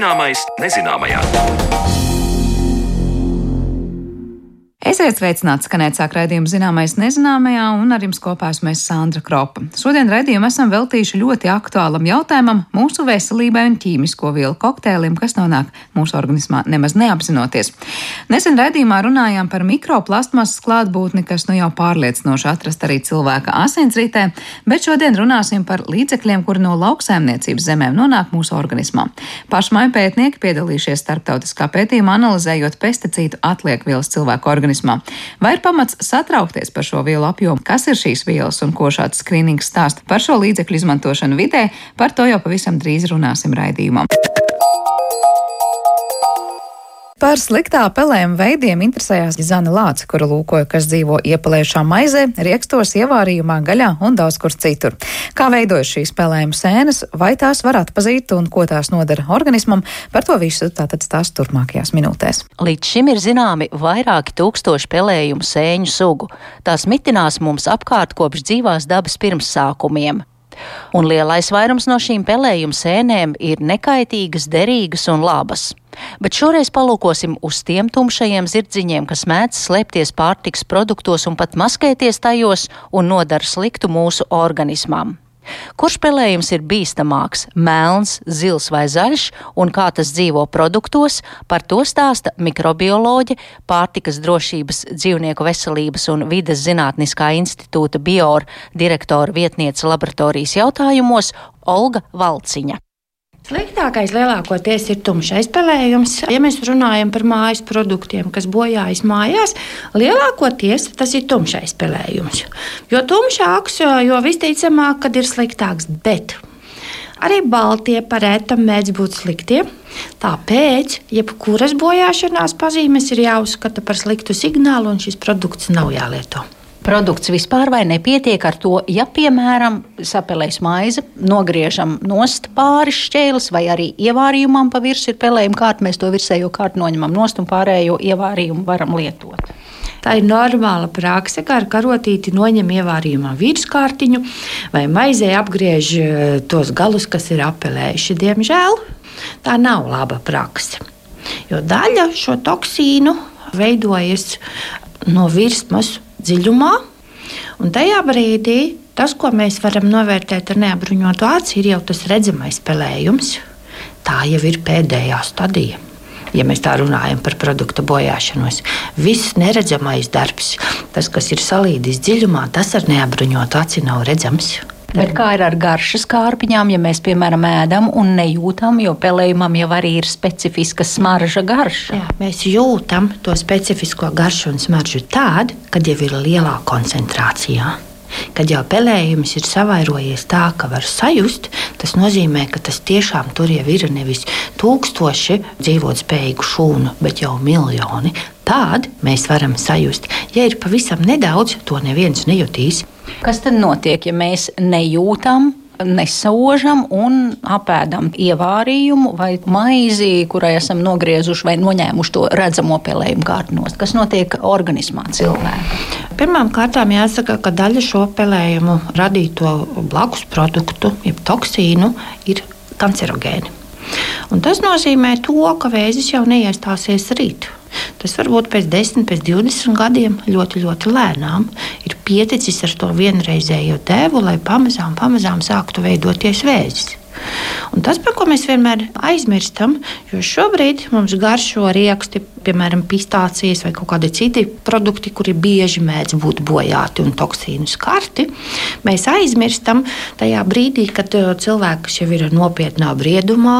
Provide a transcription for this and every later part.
Zināmais nezināmajā. Esiet sveicināti, skanēt sāk raidījumu zināmais nezināmajā, un ar jums kopā esmu es Sandra Kropa. Šodien raidījumu esam veltījuši ļoti aktuālam jautājumam - mūsu veselībai un ķīmisko vielu kokteilim, kas nonāk mūsu organismā nemaz neapzinoties. Nesen raidījumā runājām par mikroplastmasas klātbūtni, kas nu jau pārliecinoši atrast arī cilvēka asinsritē, bet šodien runāsim par līdzekļiem, kuri no lauksaimniecības zemēm nonāk mūsu organismā. Pašmai pētnieki piedalījušies starptautiskā pētījuma analizējot pesticīdu atliekvielas cilvēku organismā organismā. Vai ir pamats satraukties par šo vielu apjomu, kas ir šīs vielas un ko šāds skrīnings stāsta par šo līdzekļu izmantošanu vidē, par to jau pavisam drīz runāsim raidījumā. Par sliktā pelējuma veidiem interesējās Zana Lāca, kura lūkoja, kas dzīvo iepalējušā maizē, riekstos, ievārījumā, gaļā un daudz kur citur. Kā veidojas šīs pelējuma sēnes, vai tās var atpazīt un ko tās nodara organismam, par to visu tātad stāst turpmākajās minūtēs. Līdz šim ir zināmi vairāki tūkstoši pelējumu sēņu sugu. Tās mitinās mums apkārt kopš dzīvās dabas pirmsākumiem. Un lielais vairums no šīm pelējuma sēnēm ir nekaitīgas, derīgas un labas. Bet šoreiz palūkosim uz tiem tumšajiem zirdziņiem, kas mēdz slēpties pārtiks produktos un pat maskēties tajos un nodara sliktu mūsu organismam. Kurš pelējums ir bīstamāks - melns, zils vai zaļš, un kā tas dzīvo produktos, par to stāsta mikrobioloģe, pārtikas drošības, dzīvnieku veselības un vides zinātniskā institūta bioor direktora vietniece laboratorijas jautājumos Olga Valciņa. Sliktākais lielākoties ir tumšais pelējums. Ja mēs runājam par mājas produktiem, kas bojājas mājās, lielākoties tas ir tumšais pelējums. Jo tumšāks, jo visticamāk, kad ir sliktāks. Bet arī baltie parētam mēdz būt slikti. Tāpēc jebkuras bojāšanās pazīmes ir jāuzskata par sliktu signālu, un šis produkts nav jālieto produkts vispār vai nepietiek ar to, ja, piemēram, sapelēs maize, nogriežam nost pāris šķēles vai arī ievārījumam pa virsmu ir pelējuma kārta, mēs to virsējo kārtu noņemam nost un pārējo ievārījumu varam lietot. Tā ir normāla prakse, kā ar karotīti noņem ievārījumā virskārtiņu vai maizē apgriež e, tos galus, kas ir apelējuši. Diemžēl tā nav laba prakse, jo daļa šo toksīnu veidojas no virsmas dziļumā. Un tajā brīdī tas, ko mēs varam novērtēt ar neapbruņotu aci, ir jau tas redzamais spēlējums. Tā jau ir pēdējā stadija. Ja mēs tā runājam par produktu bojāšanos, viss neredzamais darbs, tas, kas ir salīdis dziļumā, tas ar neapbruņotu aci nav redzams. Bet kā ir ar garšas kārpiņām, ja mēs, piemēram, ēdam un nejūtam, jo pelējumam jau arī ir specifiska smarža garša? Jā, mēs jūtam to specifisko garšu un smaržu tad, kad jau ir lielā koncentrācijā. Kad jau pelējums ir savairojies tā, ka var sajust, tas nozīmē, ka tas tiešām tur jau ir nevis tūkstoši dzīvot spējīgu šūnu, bet jau miljoni. Tad mēs varam sajust, ja ir pavisam nedaudz, to neviens nejutīs. Kas tad notiek, ja mēs nejūtam? Nesaužam un apēdam ievārījumu vai maizi, kurai esam nogriezuši vai noņēmuši to redzamo pelējumu kārtnos. Kas notiek organismā cilvēkam? Pirmkārt, jāsaka, ka daļa šo pelējumu radīto blakus produktu, jeb toksīnu, ir kancerogēni. Un tas nozīmē, to, ka vēzis jau neiestāsies rīt. Tas varbūt pēc 10, pēc 20 gadiem ļoti, ļoti lēnām ir pieticis ar to vienreizējo devu, lai pamazām, pamazām sāktu veidoties vēzis. Un tas, par ko mēs vienmēr aizmirstam, jo šobrīd mums garšo rieksti, piemēram, pistācijas vai kādi citi produkti, kuri bieži mēdz būt bojāti un toksīnu skarti, mēs aizmirstam tajā brīdī, kad uh, cilvēks jau ir nopietnā briedumā,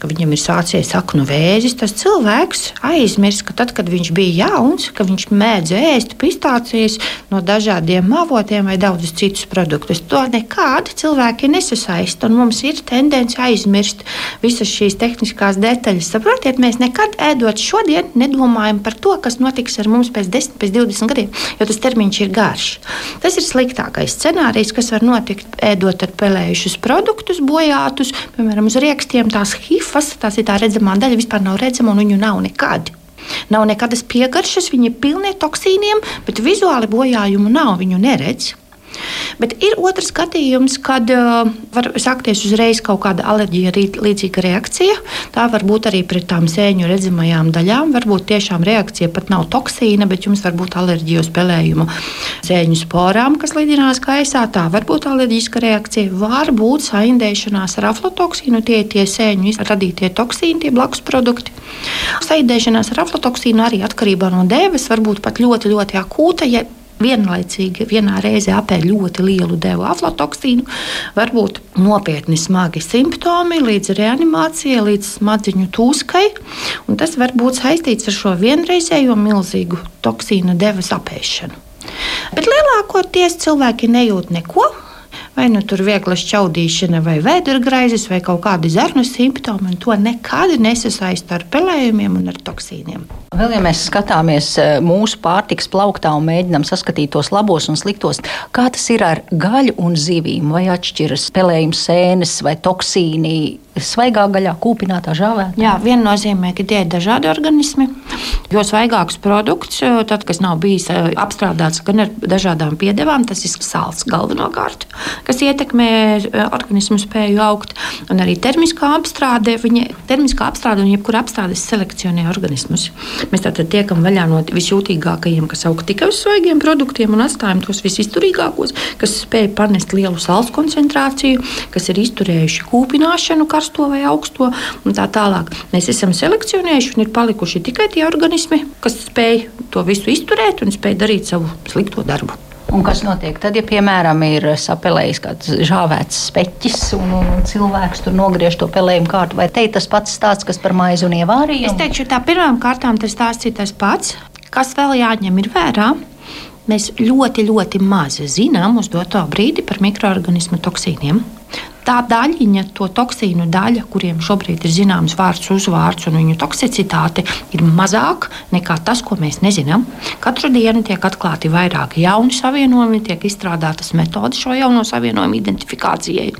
ka viņam ir sācies saknu vēzis. Tas cilvēks aizmirst, ka tad, kad viņš bija jauns, ka viņš mēdz ēst pistācijas no dažādiem avotiem vai daudzus citus produktus. To nekādi cilvēki nesasaista, un mums ir tendence aizmirst visas šīs tehniskās detaļas. Saprotiet, mēs nekad ēdot šodien nedomājam par to, kas notiks ar mums pēc 10, pēc 20 gadiem, jo tas termiņš ir garš. Tas ir sliktākais scenārijs, kas var notikt ēdot ar pelējušus produktus, bojātus, piemēram, uz rīkstiem. Tās hifas, tās ir tā redzamā daļa, vispār nav redzama un viņu nav nekad. Nav nekādas piegaršas, viņi ir pilni toksīniem, bet vizuāli bojājumu nav, viņu neredz. Bet ir otrs skatījums, kad uh, var sākties uzreiz kaut kāda alerģija, līdzīga reakcija. Tā var būt arī pret tām sēņu redzamajām daļām. Varbūt tiešām reakcija pat nav toksīna, bet jums var būt alerģija uz pelējumu sēņu sporām, kas lidinās gaisā. Tā var būt alerģiska reakcija. Var būt saindēšanās ar aflatoksīnu, tie ir tie sēņu radītie toksīni, tie blakus produkti. Saindēšanās ar aflatoksīnu arī atkarībā no dēves var būt pat ļoti, ļoti akūta. Ja vienlaicīgi vienā reizē apēd ļoti lielu devu aflatoksīnu, var būt nopietni smagi simptomi līdz reanimācijai, līdz smadziņu tūskai. Tas var būt saistīts ar šo vienreizējo milzīgu toksīnu devas apēšanu. Bet lielākoties cilvēki nejūt neko vai nu tur viegla šķaudīšana, vai vēdergraizes, vai kaut kādi zarnu simptomi, to nekad nesasaista ar pelējumiem un ar toksīniem. Vēl, ja mēs skatāmies eh, mūsu pārtiks plauktā un mēģinām saskatīt tos labos un sliktos, kā tas ir ar gaļu un zivīm, vai atšķiras pelējums sēnes vai toksīni svaigā gaļā, kūpinātā žāvētā? Jā, viennozīmīgi tie ir dažādi organismi. Jo svaigāks produkts, tad, kas nav bijis eh, apstrādāts gan ar dažādām piedevām, tas ir sāls galvenokārt, kas ietekmē eh, organismu spēju augt. Un arī termiskā apstrāde, viņa termiskā apstrāde un jebkura apstrāde selekcionē organismus. Mēs tātad tiekam vaļā no visjūtīgākajiem, kas aug tikai uz svaigiem produktiem un atstājam tos visizturīgākos, kas spēj panest lielu sāls koncentrāciju, kas ir izturējuši kūpināšanu, karsto vai augsto un tā tālāk. Mēs esam selekcionējuši un ir palikuši tikai tie organismi, kas spēj to visu izturēt un spēj darīt savu slikto darbu. Un kas notiek tad, ja, piemēram, ir sapelējis kāds žāvēts speķis un, un cilvēks tur nogriež to pelējumu kārtu? Vai te ir tas pats stāsts, kas par maizi un ievārījumu? Es teikšu, tā pirmām kārtām tas stāsts ir tas pats. Kas vēl jāņem ir vērā? Mēs ļoti, ļoti maz zinām uz doto brīdi par mikroorganismu toksīniem tā daļiņa, to toksīnu daļa, kuriem šobrīd ir zināms vārds, uzvārds un viņu toksicitāte, ir mazāka nekā tas, ko mēs nezinām. Katru dienu tiek atklāti vairāki jauni savienojumi, tiek izstrādātas metodes šo jauno savienojumu identifikācijai.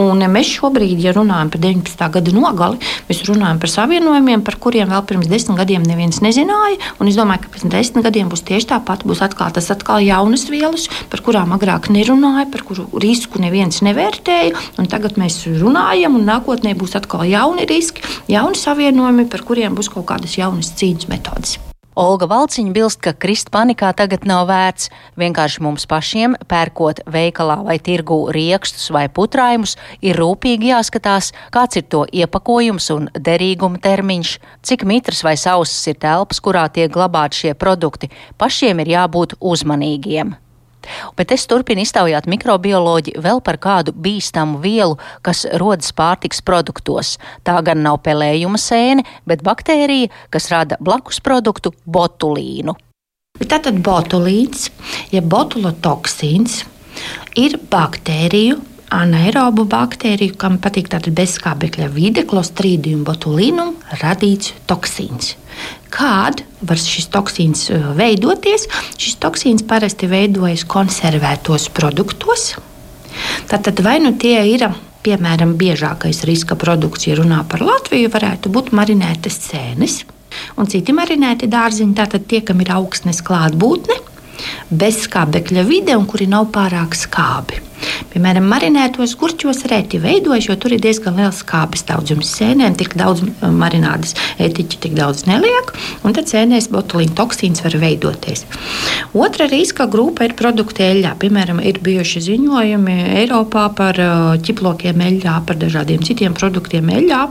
Un mēs šobrīd, ja runājam par 19. gada nogali, mēs runājam par savienojumiem, par kuriem vēl pirms desmit gadiem neviens nezināja. Un es domāju, ka pēc desmit gadiem būs tieši tāpat, būs atklātas atkal jaunas vielas, par kurām agrāk nerunāja, par kuru risku neviens nevērtēja. Tagad mēs runājam, un nākotnē būs atkal jauni riski, jauni savienojumi, par kuriem būs kaut kādas jaunas cīņas metodas. Olga Valciņa bilst, ka krist panikā tagad nav vērts. Vienkārši mums pašiem, pērkot veikalā vai tirgū riekstus vai putrājumus, ir rūpīgi jāskatās, kāds ir to iepakojums un derīguma termiņš, cik mitras vai sausas ir telpas, kurā tiek glabāti šie produkti. Pašiem ir jābūt uzmanīgiem. Bet es turpinu iztaujāt mikrobioloģi vēl par kādu bīstamu vielu, kas rodas pārtiks produktos. Tā gan nav pelējuma sēne, bet baktērija, kas rada blakus produktu botulīnu. Tātad botulīns, ja botulotoksīns, ir baktēriju anaerobu baktēriju, kam patīk tāda bezskābekļa vide, klostrīdium botulinum, radīts toksīns. Kād var šis toksīns uh, veidoties? Šis toksīns parasti veidojas konservētos produktos. Tātad vai nu tie ir piemēram, biežākais riska produkts, ja runā par Latviju, varētu būt marinētas sēnes un citi marinēti dārziņi. Tātad tie, kam ir augstnes klātbūtne, bezskābekļa vide un kuri nav pārāk skābi. Piemēram, marinētos gurķos reti veidojas, jo tur ir diezgan liels skābes daudzums. Sēnēm tik daudz uh, marinādes etiķi tik daudz neliek, un tad sēnēs botulīna toksīns var veidoties. Otra riska grupa ir produkti eļļā. Piemēram, ir bijuši ziņojumi Eiropā par uh, ķiplokiem eļļā, par dažādiem citiem produktiem eļļā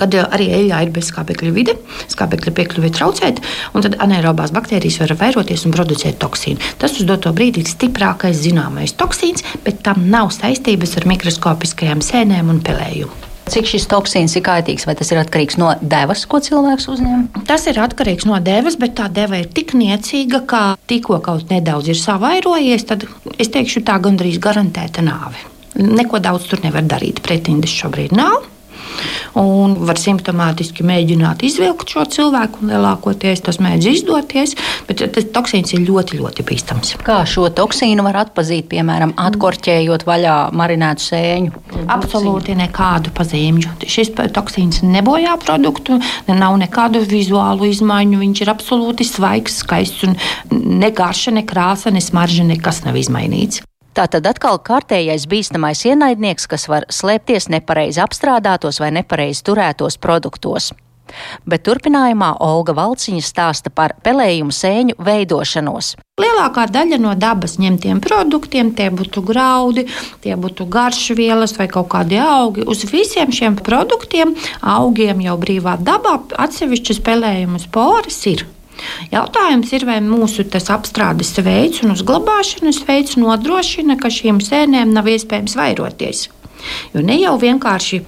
kad eh, arī eļļā ir bezskābekļa vide, skābekļa piekļuve traucēta, un tad anaerobās baktērijas var vairoties un producēt toksīnu. Tas uz doto brīdi ir stiprākais zināmais toksīns, bet tam nav saistības ar mikroskopiskajām sēnēm un pelējumu. Cik šis toksīns ir kaitīgs, vai tas ir atkarīgs no devas, ko cilvēks uzņem? Tas ir atkarīgs no devas, bet tā deva ir tik niecīga, ka tikko kaut nedaudz ir savairojies, tad es teikšu, tā gandrīz garantēta nāve. Neko daudz tur nevar darīt. Pretindes šobrīd nav un var simptomātiski mēģināt izvilkt šo cilvēku. Lielākoties tas mēdz izdoties, bet tas toksīns ir ļoti, ļoti bīstams. Kā šo toksīnu var atpazīt, piemēram, atkorķējot vaļā marinētu sēņu? Absolūti nekādu pazīmju. Šis toksīns nebojā produktu, nav nekādu vizuālu izmaiņu. Viņš ir absolūti svaigs, skaists un ne garša, ne krāsa, ne smarža, nekas nav izmainīts. Tā tad atkal kārtējais bīstamais ienaidnieks, kas var slēpties nepareizi apstrādātos vai nepareizi turētos produktos. Bet turpinājumā Olga Valciņa stāsta par pelējumu sēņu veidošanos. Lielākā daļa no dabas ņemtiem produktiem, tie būtu graudi, tie būtu garšvielas vai kaut kādi augi. Uz visiem šiem produktiem, augiem jau brīvā dabā, atsevišķas pelējumu sporas ir. Jautājums ir, vai mūsu apstrādes veids un uzglabāšanas veids nodrošina, ka šīm sēnēm nav iespējams vairoties. Jo ne jau vienkārši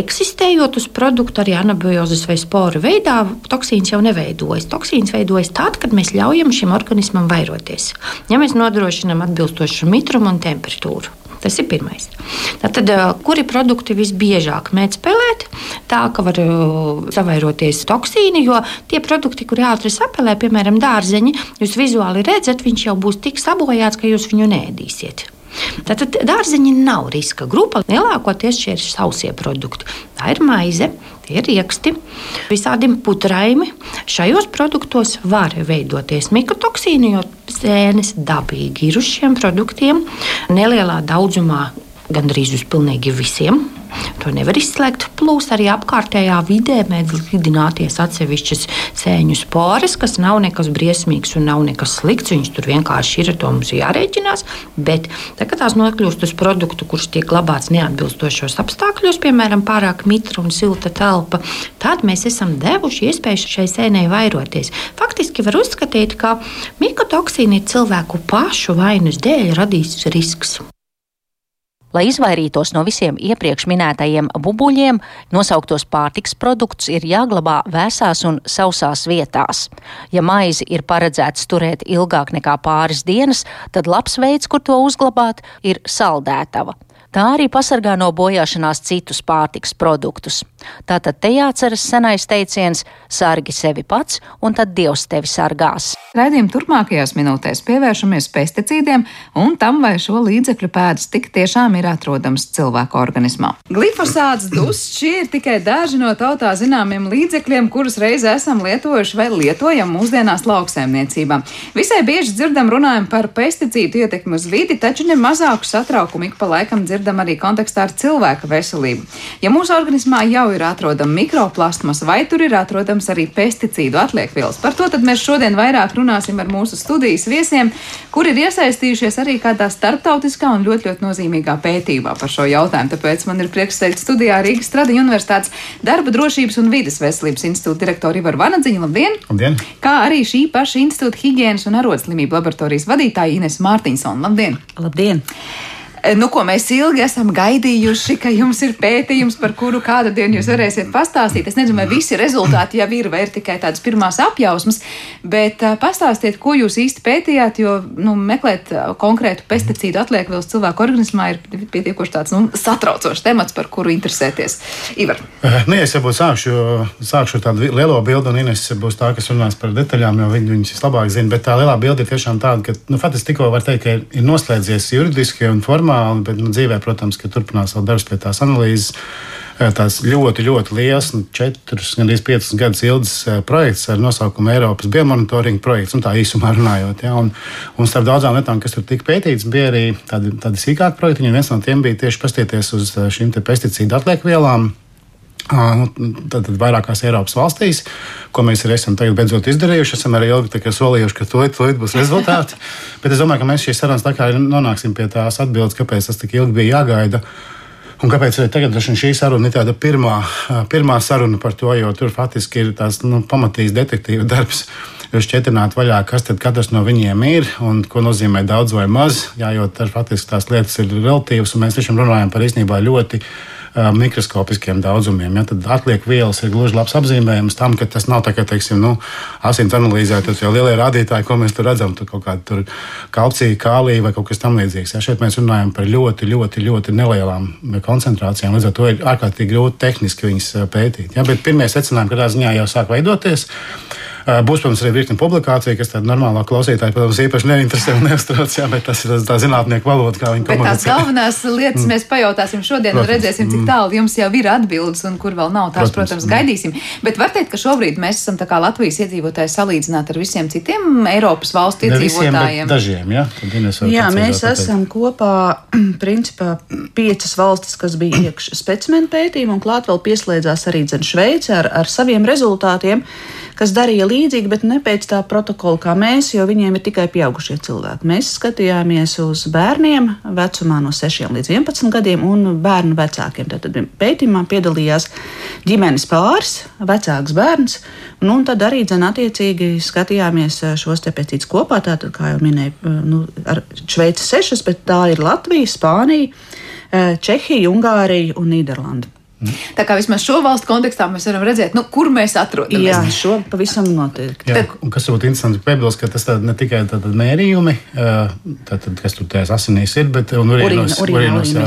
eksistējot uz produktu arī anabiozes vai sporu veidā, toksīns jau neveidojas. Toksīns veidojas tad, kad mēs ļaujam šim organismam vairoties. Ja mēs nodrošinām atbilstošu mitrumu un temperatūru. Tas ir pirmais. Tātad, kuri produkti visbiežāk mēdz spēlēt? Tā ka var savairoties toksīni, jo tie produkti, kuri ātri sapelē, piemēram, dārzeņi, jūs vizuāli redzat, viņš jau būs tik sabojāts, ka jūs viņu nēdīsiet. Tātad dārzeņi nav riska grupa. Lielākoties šie ir sausie produkti. Tā ir maize, tie ir rieksti, visādi putraimi. Šajos produktos var veidoties mikotoksīni, jo sēnes dabīgi ir uz šiem produktiem nelielā daudzumā, gandrīz uz pilnīgi visiem. To nevar izslēgt. Plus arī apkārtējā vidē mēdz lidināties atsevišķas sēņu spores, kas nav nekas briesmīgs un nav nekas slikts. Viņas tur vienkārši ir, to mums jārēķinās. Bet, tā, tās nokļūst uz produktu, kurš tiek glabāts neatbilstošos apstākļos, piemēram, pārāk mitra un silta telpa, tad mēs esam devuši iespēju šai sēnei vairoties. Faktiski var uzskatīt, ka mikotoksīni ir cilvēku pašu vainas dēļ radīs risks. Lai izvairītos no visiem iepriekš minētajiem bubuļiem, nosauktos pārtiks produktus ir jāglabā vēsās un sausās vietās. Ja maizi ir paredzēts turēt ilgāk nekā pāris dienas, tad labs veids, kur to uzglabāt, ir saldētava. Tā arī pasargā no bojāšanās citus pārtiks produktus. Tātad te jāatceras senais teiciens: sargi sevi pats, un tad Dievs tevi sargās. Raidījuma turpmākajās minūtēs pievēršamies pesticīdiem un tam, vai šo līdzekļu pēdas tik tiešām ir atrodams cilvēka organismā. Glifosāts, dusts, šie ir tikai daži no tautā zināmiem līdzekļiem, kurus reiz esam lietojuši vai lietojam mūsdienās lauksēmniecībā. Visai bieži dzirdam runājam par pesticīdu ietekmi uz vidi, taču ne mazāku satraukumu ik pa laikam dzirdam arī kontekstā ar cilvēka veselību. Ja mūsu organismā jau ir atrodama mikroplastmas, vai tur ir atrodams arī pesticīdu atliekvielas? Par to mēs šodien vairāk runāsim ar mūsu studijas viesiem, kuri ir iesaistījušies arī kādā starptautiskā un ļoti, ļoti nozīmīgā pētījumā par šo jautājumu. Tāpēc man ir prieks sveikt studijā Rīgas Stradiņa Universitātes darba drošības un vidas veselības institūta direktoru Ivaru Vanadziņu. Labdien! Labdien! Kā arī šī paša institūta higiēnas un arodslimību laboratorijas vadītāja Ines Mārtiņsona. Labdien! Labdien! Eh, nu, ko mēs ilgi esam gaidījuši, ka jums ir pētījums, par kuru kādu dienu jūs varēsiet pastāstīt. Es nezinu, vai visi rezultāti jau ir, vai ir tikai tādas pirmās apjausmas, bet uh, pastāstiet, ko jūs īsti pētījāt, jo nu, meklēt uh, konkrētu pesticīdu atliekvielas cilvēku organismā ir pietiekoši tāds nu, satraucošs temats, par kuru interesēties. Ivar. Nu, ja es varbūt sākšu, sākšu tādu lielo bildi, un Ines būs tā, kas runās par detaļām, jo viņi viņas vislabāk zina, bet tā lielā bilde ir tiešām tāda, ka, nu, faktiski tikko var teikt, ka ir noslēdzies juridiski un formāli formāli, bet nu, dzīvē, protams, ka turpinās vēl darbs pie tās analīzes. Tās ļoti, ļoti liels, nu, četrus, gandrīz piecus gadus ilgs projekts ar nosaukumu Eiropas biomonitoringa projekts, un tā īsumā runājot. Ja, un, un starp daudzām lietām, kas tur tika pētīts, bija arī tādi, tādi sīkāki projekti. Viens no tiem bija tieši paskatīties uz šīm pesticīdu atliekvielām Nu, tad, tad vairākās Eiropas valstīs, ko mēs arī esam beidzot izdarījuši, esam arī ilgi solījuši, ka to ir būs rezultāti. Bet es domāju, ka mēs šīs sarunas tā kā nonāksim pie tās atbildes, kāpēc tas tik ilgi bija jāgaida. Un kāpēc arī tagad šī saruna ir tāda pirmā, pirmā saruna par to, jo tur faktiski ir tās nu, pamatīgs detektīva darbs. Šķietināt vaļā, kas tad katrs no viņiem ir un ko nozīmē daudz vai maz. Jā, jo tas faktiski tās lietas ir relatīvas, un mēs tiešām runājam par īstenībā ļoti mikroskopiskiem daudzumiem. Ja, tad atliek vielas ir gluži labs apzīmējums tam, ka tas nav tā kā, teiksim, nu, asins analīzē, jau lielie rādītāji, ko mēs tur redzam, tur kaut kāda kalcija, kālija vai kaut kas tamlīdzīgs. Ja, šeit mēs runājam par ļoti, ļoti, ļoti nelielām koncentrācijām, līdz ar to ir ārkārtīgi grūti tehniski viņas pētīt. Ja, pirmie secinājumi, kādā ziņā jau sāk veidoties. Būs, protams, arī virkni publikācija, kas tāda normālā klausītāja, protams, īpaši neinteresē un neuztrauc, jā, bet tas ir tā zinātnieku valoda, kā viņi komunicē. Tās galvenās lietas mēs pajautāsim šodien protams. un redzēsim, cik tālu jums jau ir atbildes un kur vēl nav. Tās, protams, protams gaidīsim. Bet var teikt, ka šobrīd mēs esam Latvijas iedzīvotāji salīdzināt ar visiem citiem Eiropas valstu iedzīvotājiem. Dažiem, jā, jā mēs esam kopā, principā, piecas valstis, kas bija iekš specimenu pētījumu, un klāt vēl pieslēdzās arī Šveice ar, ar saviem rezultātiem kas darīja līdzīgi, bet ne pēc tā protokola kā mēs, jo viņiem ir tikai pieaugušie cilvēki. Mēs skatījāmies uz bērniem vecumā no 6 līdz 11 gadiem un bērnu vecākiem. Tad pētījumā piedalījās ģimenes pāris, vecāks bērns, nu, un tad arī dzen attiecīgi skatījāmies šos te pētījumus kopā. Tātad, kā jau minēju, nu, ar Šveici sešas, bet tā ir Latvija, Spānija, Čehija, Ungārija un Nīderlanda. Tā kā vismaz šo valstu kontekstā mēs varam redzēt, nu, kur mēs atrodamies. Jā, šo pavisam noteikti. Jā, Tad, kas būtu interesanti piebilst, ka tas ne tikai mērījumi, tātad, kas tur tajās asinīs ir, bet urīnos, urīnos, jā,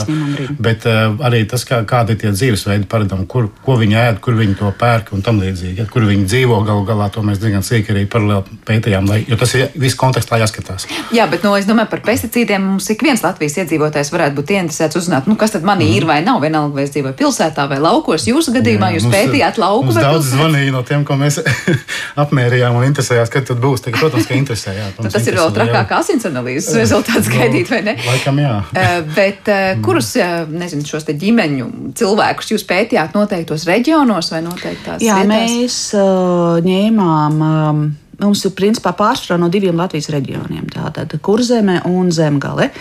bet arī tas, kā, kādi ir tie dzīvesveidi paradumi, kur, ko viņi ēd, kur viņi to pērk un tam līdzīgi. Ja, kur viņi dzīvo galu galā, to mēs diezgan sīki arī paralēli pētījām, lai, jo tas ir viss kontekstā jāskatās. Jā, bet no, es domāju par pesticīdiem mums ik viens Latvijas iedzīvotājs varētu būt interesēts uzzināt, nu, kas tad manī mm. ir vai nav, vienalga vai es dzīvoju pilsētā vai laukos. Jūsu gadījumā jā, jūs mums, pētījāt lauku vai daudz zvanīja no tiem, ko mēs apmērījām un interesējās, kad tad būs. Tagad, protams, ka interesē. Jā, protams, tas ir vēl trakāk asins analīzes rezultāts nu, gaidīt, vai ne? Laikam jā. Eh, bet eh, mm. kurus, eh, nezinu, šos te ģimeņu cilvēkus jūs pētījāt noteiktos reģionos vai noteiktās jā, vietās? mēs uh, ņēmām. Um, Mums ir principā pārsvarā no diviem Latvijas reģioniem. Tātad Kurzeme un Zemgale.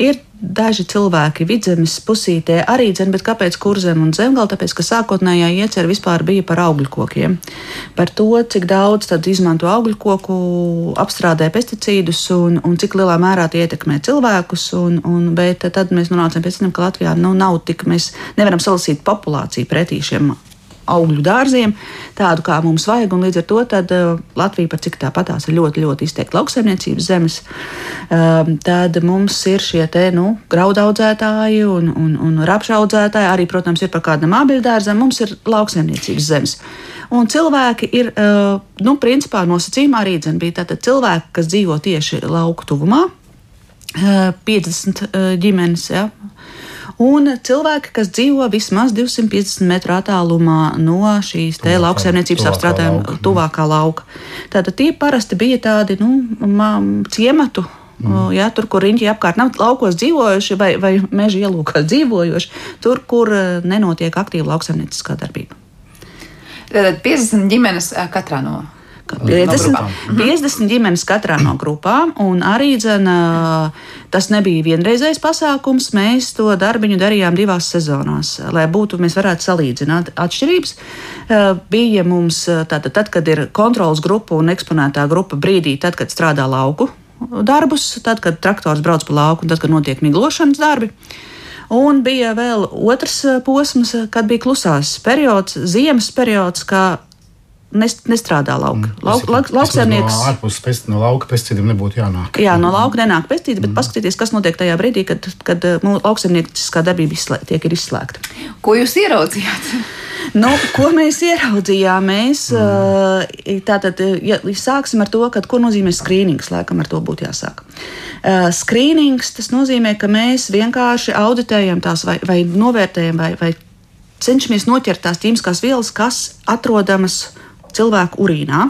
Ir daži cilvēki vidzemes pusītē arī dzird, bet kāpēc kurzem un zemgala? Tāpēc, ka sākotnējā iecerē vispār bija par augļu kokiem. Par to, cik daudz izmanto augļu koku, apstrādē pesticīdus un, un cik lielā mērā tie ietekmē cilvēkus. Un, un, bet tad mēs nonācām pie tam, ka Latvijā nu, nav tik, mēs nevaram salasīt populāciju pretī šiem augļu dārziem, tādu kā mums vajag. Līdz ar to tad, uh, Latvija par cik tāpatās ir ļoti, ļoti izteikti lauksaimniecības zemes. Uh, tad mums ir šie te, nu, graudaudzētāji un, un, un rapšaudzētāji. Arī, protams, ir par kādam abeļdārzam. Mums ir lauksaimniecības zemes. Un cilvēki ir, uh, nu, principā nosacījumā arī dzen, bija tātad cilvēki, kas dzīvo tieši lauku tuvumā. 50 ģimenes, ja, un cilvēki, kas dzīvo vismaz 250 metru attālumā no šīs te lauksaimniecības apstrādājuma tuvākā lauka. Tātad tie parasti bija tādi nu, ciematu. Mm. Ja, tur, kur riņķi apkārt nav laukos dzīvojuši vai, vai meža ielūkās dzīvojuši, tur, kur nenotiek aktīva lauksaimnieciskā darbība. Tātad 50 ģimenes katrā no 50, no 50 ģimenes katrā no grupām, un arī dzen, tas nebija vienreizējs pasākums. Mēs to darbiņu darījām divās sezonās, lai būtu, mēs varētu salīdzināt atšķirības. Bija mums, tātad, tad, kad ir kontrols grupa un eksponētā grupa brīdī, tad, kad strādā lauku darbus, tad, kad traktors brauc pa lauku un tad, kad notiek miglošanas darbi. Un bija vēl otrs posms, kad bija klusās periods, ziemas periods, kā nestrādā lauka. Mm, Lauk, lauk, lauksaimnieks. No ārpuses pēc, no lauka pesticīdiem nebūtu jānāk. Jā, no lauka nenāk pesticīdi, bet mm. paskatieties, kas notiek tajā brīdī, kad, kad nu, lauksaimnieciskā darbība izslē, tiek izslēgta. Ko jūs ieraudzījāt? Nu, ko mēs ieraudzījām? Mēs mm. tātad, ja sāksim ar to, kad, ko nozīmē skrīnings. Laikam ar to būtu jāsāk. Uh, skrīnings tas nozīmē, ka mēs vienkārši auditējam tās vai, vai novērtējam vai, vai cenšamies noķert tās ķīmiskās vielas, kas atrodamas cilvēku urīnā.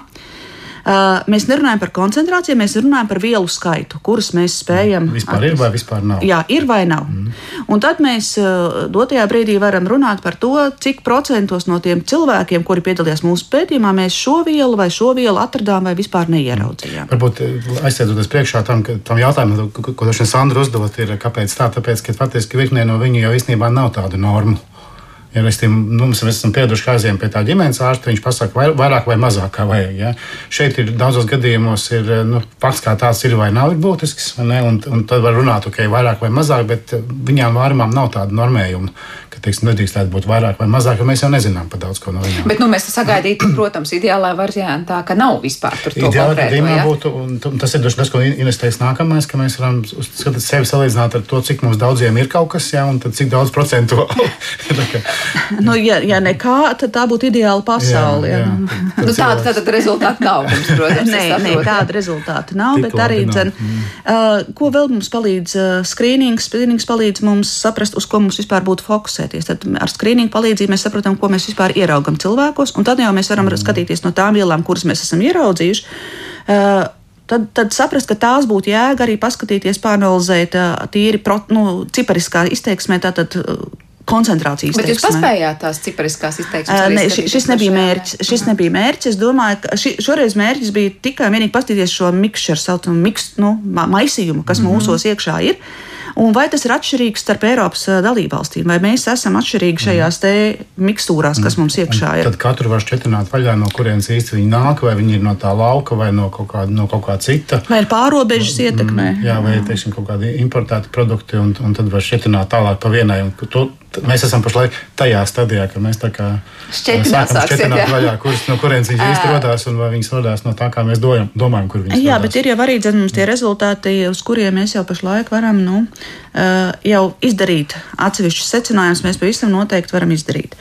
Uh, mēs nerunājam par koncentrāciju, mēs runājam par vielu skaitu, kuras mēs spējam. Vispār atrast. ir vai vispār nav? Jā, ir vai nav. Mm. Un tad mēs uh, dotajā brīdī varam runāt par to, cik procentos no tiem cilvēkiem, kuri piedalījās mūsu pētījumā, mēs šo vielu vai šo vielu atradām vai vispār neieraudzījām. Varbūt uh, aizsēdoties priekšā tam, tam jautājumam, ko, ko Sandra uzdevot, ir kāpēc tā? Tāpēc, ka faktiski virknē no viņu jau īstenībā nav tādu normu. Ja mēs, tiem, nu, mēs esam pieraduši, kā aizjām pie tā ģimenes ārsta, viņš pasaka, vai, vairāk vai mazāk kā vajag. Ja? Šeit ir daudzos gadījumos, ir, nu, fakts kā tāds ir vai nav ir būtisks, un, un tad var runāt, ok, vairāk vai mazāk, bet viņām vārmām nav tāda normējuma, ka teiksim, nedrīkstētu būt vairāk vai mazāk, jo mēs jau nezinām par daudz ko no viņiem. Bet nu, mēs sagaidītu, protams, ideālā variantā, ka nav vispār tur to konkrēto, gadījumā ja? būtu, un tas ir tas, ko investēs nākamais, ka mēs varam skatīt sevi salīdzināt ar to, cik mums daudziem ir kaut kas, jā, un tad cik daudz procentu. Nu, ja, ja nekā, tad tā būtu ideāla pasaule. Jā, jā. jā. Nu, Nu, tāda tad rezultāta nav mums, protams. Nē, nē, ja. tāda rezultāta nav. Tik Bet arī, dzen, uh, ko vēl mums palīdz uh, skrīnings? Skrīnings palīdz mums saprast, uz ko mums vispār būtu fokusēties. Tad ar skrīningu palīdzību mēs saprotam, ko mēs vispār ieraugam cilvēkos, un tad jau mēs varam skatīties no tām vielām, kuras mēs esam ieraudzījuši. Uh, Tad, tad saprast, ka tās būtu jēga arī paskatīties, pāranalizēt uh, tīri pro, nu, cipariskā izteiksmē, tātad uh, koncentrācijas Bet jūs izteiksmē. paspējāt tās cipariskās izteiksmes? Skatīties šis nebija mērķis. Šis nebija mērķis. Es domāju, ka ši, šoreiz mērķis bija tikai vienīgi paskatīties šo mikšķeru, saucamu miks, nu, ma- maisījumu, kas mm -hmm. mūsos iekšā ir. Un vai tas ir atšķirīgs starp Eiropas dalībvalstīm, vai mēs esam atšķirīgi šajās te mikstūrās, kas mums iekšā ir? Tad katru var šķietināt vaļā, no kurienes īsti viņi nāk, vai viņi ir no tā lauka, vai no kaut kā, no kaut kā cita. Vai ir pārobežas ietekmē? Jā, vai teiksim, kaut kādi importēti produkti, un, un tad var šķietināt tālāk pa vienai. Un To, mēs esam pašlaik tajā stadijā, ka mēs tā kā jā. vaļā, kuras, no kurienes viņas īsti radās, un vai viņas radās no tā, kā mēs dojam, domājam, kur viņas Jā, radās. bet ir jau arī dzen, mums tie rezultāti, uz kuriem mēs jau pašlaik varam nu, jau izdarīt atsevišķus secinājumus. Mēs pavisam noteikti varam izdarīt.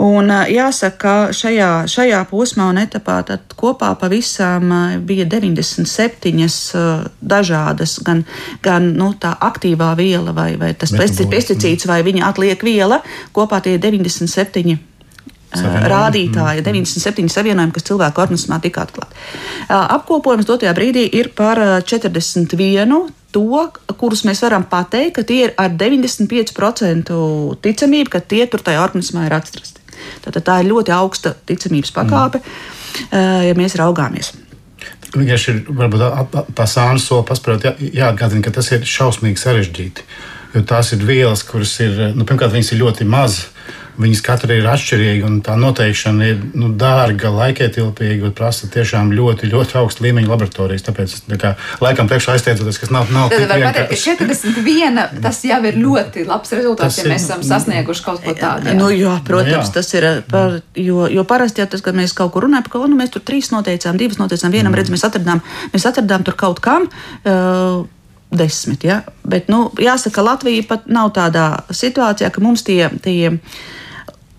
Un jāsaka, ka šajā, šajā posmā un etapā kopā pavisam bija 97 uh, dažādas, gan, gan nu, tā aktīvā viela vai, vai tas pesticīds vai viņa atliek viela. Kopā tie ir 97 Savienojumi. rādītāji, 97 savienojumi, kas cilvēku organismā tika atklāti. Apkopojums dotajā brīdī ir par ā, 41. To, kurus mēs varam pateikt, ka tie ir ar 95% ticamību, ka tie tur tajā organismā ir atrasti. Tātad tā ir ļoti augsta ticamības pakāpe, mm. ja mēs raugāmies. Vienkārši ir varbūt tā- sāna soli paspērot, jā, jāatgādina, ka tas ir šausmīgi sarežģīti. Jo tās ir vielas, kuras ir, nu, pirmkārt, viņas ir ļoti mazas. Viņas katra ir atšķirīga, un tā noteikšana ir nu, dārga, laikietilpīga un prasa tiešām ļoti, ļoti augstu līmeņu laboratorijas. Tāpēc es tā kā, laikam priekšā aizteicoties, kas nav, nav tik ka vienkārši. 41 tas jau ir ļoti labs rezultāts, Tas ja mēs esam sasnieguši kaut ko tādu. jā. Nu, jā, protams, jā. tas ir. Par, jo, jo parasti jau tas, kad mēs kaut kur runājam ko, nu, mēs tur trīs noteicām, divas noteicām, vienam mm. redzam, mēs atradām, mēs atradām tur kaut kam. Uh, Desmit, ja? Bet, nu, jāsaka, Latvija pat nav tādā situācijā, ka mums tie, tie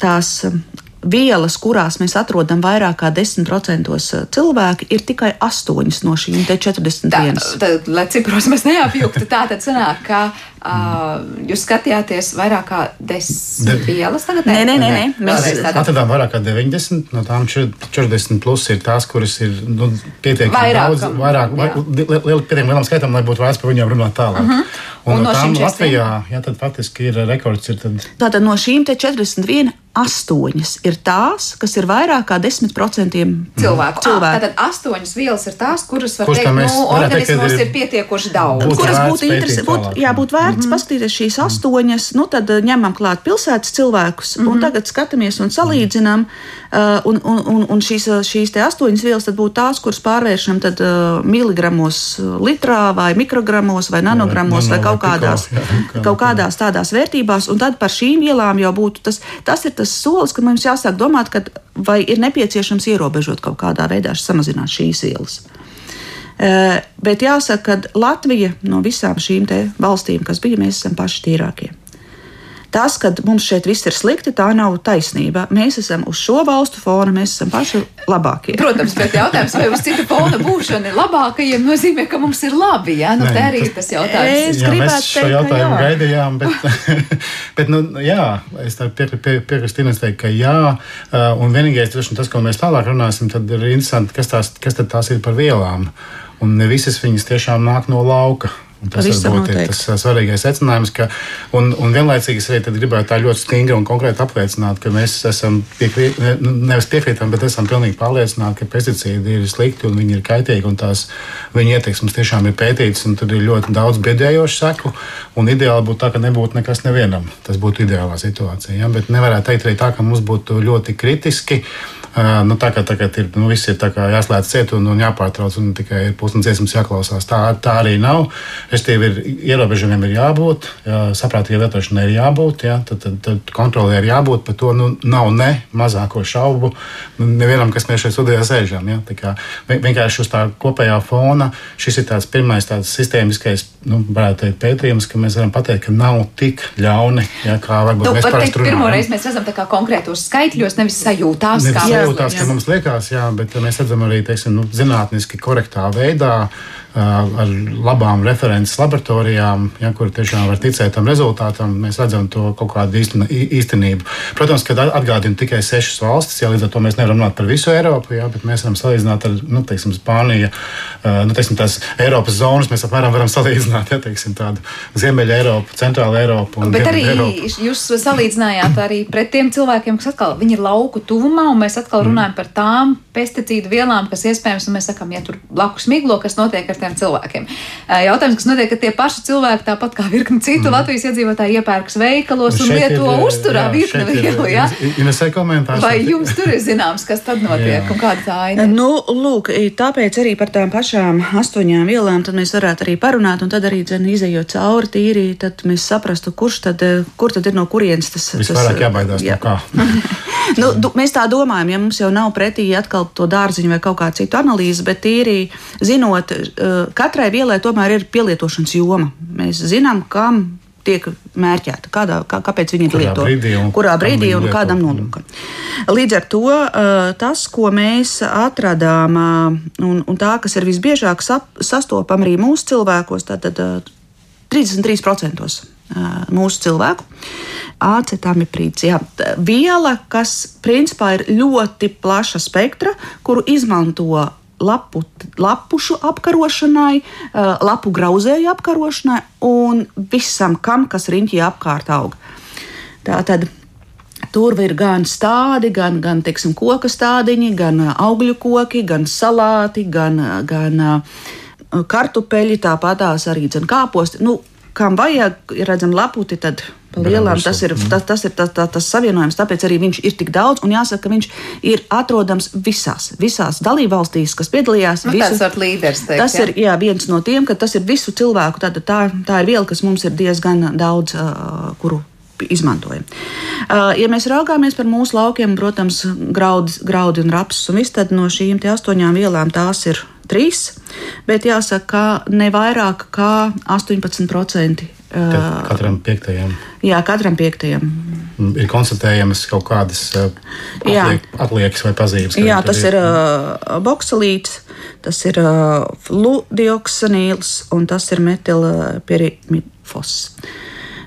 tās um, vielas, kurās mēs atrodam vairāk kā 10% cilvēki, ir tikai 8 no šīm te 41. Tā, tad, lai cipros mēs neapjuktu, tā tad sanāk, ka uh, jūs skatījāties vairāk kā desmit De- vielas tagad? Nē, nē, nē, nē. Mēs- tātad. Atradām vairāk kā 90, no tām 40 plus ir tās, kuras ir nu, pietiekami Vairākam, daudz, vairāk, vai, jā. li, li, pietiekami lielam skaitam, lai būtu vērts par viņiem runāt tālāk. Uh -huh. Un, Un no no šīm tām 41? Latvijā, jā, tad faktiski ir rekords. Ir tad, Tātad no šīm te 41, 8 ir tās, kas ir vairāk kā 10% cilvēku. cilvēku. Tātad astoņas vielas ir tās, kuras var Kuras teikt, mēs nu, ka organismos ir- ir pietiekoši daudz. Būtu kuras būtu interesanti. Būt, tālāk, jā, būtu vērts mm -hmm. paskatīties šīs astoņas, nu tad eh, ņemam klāt pilsētas cilvēkus, mm -hmm. un tagad skatāmies un salīdzinām. Uh, un, un, un, un šīs, eh, šīs te astoņas vielas tad būtu tās, kuras pārvēršam tad, uh, miligramos litrā, vai mikrogramos, vai nanogramos, vai, vai kaut kādās, kaut kādās tādās vērtībās. Un tad par šīm vielām jau būtu tas, tas ir tas solis, ka mums jāsāk domāt, ka vai ir nepieciešams ierobežot kaut kādā veidā, samazināt šīs vielas. Bet jāsaka, ka Latvija no visām šīm valstīm, kas bija, mēs esam paši tīrākie. Tas, ka mums šeit viss ir slikti, tā nav taisnība. Mēs esam uz šo valstu fona, mēs esam paši labākie. Protams, bet jautājums, vai uz citu fona būšana ir labākajiem, nozīmē, ka mums ir labi. Jā, nu, Nē, tā arī tas- ir tas jautājums. Es jā, mēs šo teikt, jautājumu jā. gaidījām, bet, bet nu, jā, es piekrītu Ines teikt, ka jā, uh, un vienīgais, tas, ko mēs tālāk runāsim, tad ir interesanti, kas, tās, kas tad tās ir par vielām. Un ne visas viņas tiešām nāk no lauka. Tas Pavisam varbūt ir noteikti. tas uh, svarīgais secinājums, ka un, un vienlaicīgi es arī gribētu tā ļoti stingri un konkrēti apliecināt, ka mēs esam piekrīt, nu, nevis piekrītam, bet esam pilnīgi pārliecināti, ka pesticīdi ir slikti un viņi ir kaitīgi un tās viņu ieteiksmes tiešām ir pētītas un tur ir ļoti daudz biedējošu seku. Un ideāli būtu tā, ka nebūtu nekas nevienam. Tas būtu ideālā situācija. Ja? Bet nevarētu teikt arī tā, ka mums būtu ļoti kritiski. Nu, tā kā tagad ir, nu, viss ir jāslēdz ciet un, un jāpārtrauc, un tikai ir dziesmas jāklausās. Tā, tā arī nav. Restīvi ir ierobežojumiem ir jābūt, jā, saprātīgai lietošanai ir jābūt, jā, tad, tad, tad kontrolē ir jābūt. Par to nu, nav ne mazāko šaubu nevienam, kas mēs šeit studijā sēžam. Jā, kā, vienkārši uz tā kopējā fona šis ir tāds pirmais tāds sistēmiskais, nu, teikt, pētījums, ka mēs varam pateikt, ka nav tik ļauni, jā, kā varbūt nu, mēs parasti runājam. Pirmo reizi mēs redzam konkrētos skaitļos, nevis sajūtās. Nevis sajūtās, ka mums liekas, jā, bet mēs redzam arī teiksim, nu, zinātniski korektā veidā ar labām references laboratorijām, ja, kur tiešām var ticēt tam rezultātam, mēs redzam to kaut kādu īsten, īstenību. Protams, ka atgādina tikai sešas valstis, ja līdz ar to mēs nevaram runāt par visu Eiropu, ja, bet mēs varam salīdzināt ar nu, teiksim, Spāniju, nu, teiksim, tās Eiropas zonas, mēs apmēram varam salīdzināt ja, teiksim, tādu Ziemeļa Eiropu, Centrāla Eiropu. Bet arī Eiropu. jūs salīdzinājāt arī pret tiem cilvēkiem, kas atkal ir lauku tuvumā, un mēs atkal mm. runājam par tām pesticīdu vielām, kas iespējams, un mēs sakām, ja tur blakus miglo, kas notiek ar tiem cilvēkiem. Jautājums, kas notiek, ka tie paši cilvēki, tāpat kā virkni citu mm. Latvijas iedzīvotāji, iepērks veikalos un lieto ir, uzturā virkni vielu. Ja? Vai jums tur ir zināms, kas tad notiek jā. un kāda tā aina? Nu, lūk, tāpēc arī par tām pašām astoņām vielām mēs varētu arī parunāt, un tad arī dzen, izējot cauri tīri, tad mēs saprastu, kurš tad, kur tad ir no kurienes tas. Visvairāk jābaidās jā. no kā. nu, du, mēs tā domājam, ja mums jau nav pretī atkal to dārziņu vai kaut kādu citu analīzi, bet tīri zinot, katrai vielai tomēr ir pielietošanas joma. Mēs zinām, kam tiek mērķēta, kādā, kā, kāpēc viņi kurā lieto, brīdī un kurā brīdī un kādam nolūkam. Līdz ar to tas, ko mēs atradām, un, un tā, kas ir visbiežāk sastopama arī mūsu cilvēkos, tad 33% mūsu cilvēku. Acetamiprīds, jā, viela, kas principā ir ļoti plaša spektra, kuru izmanto lapu, lapušu apkarošanai, eh, lapu grauzēju apkarošanai un visam, kam, kas riņķī apkārt aug. Tā tad Tur ir gan stādi, gan, gan teiksim, koku stādiņi, gan eh, augļu koki, gan salāti, gan, eh, gan kartupeļi, tāpatās arī kāposti. Nu, kam vajag, ir redzama laputi, tad Lielām, tas ir, tas, tas ir tas, tas, tas savienojums, tāpēc arī viņš ir tik daudz. Un jāsaka, ka viņš ir atrodams visās, visās dalībvalstīs, kas piedalījās. Nu, visu, tas līderis, teikt, tas jā. ir jā, viens no tiem, ka tas ir visu cilvēku. Tā, tā, tā ir viela, kas mums ir diezgan daudz, uh, kuru izmantojam. Uh, ja mēs raugāmies par mūsu laukiem, protams, graudi, graudi un rapsus un viss, tad no šīm astoņām vielām tās ir trīs, bet jāsaka, ka ne vairāk kā 18% Katram piektajam. Jā, katram piektajam. Ir konstatējamas kaut kādas atliek, atliekas vai pazīmes. Jā, tas ir, ir uh, bokselīts, tas ir uh, fludioksonīls un tas ir metilpirifos.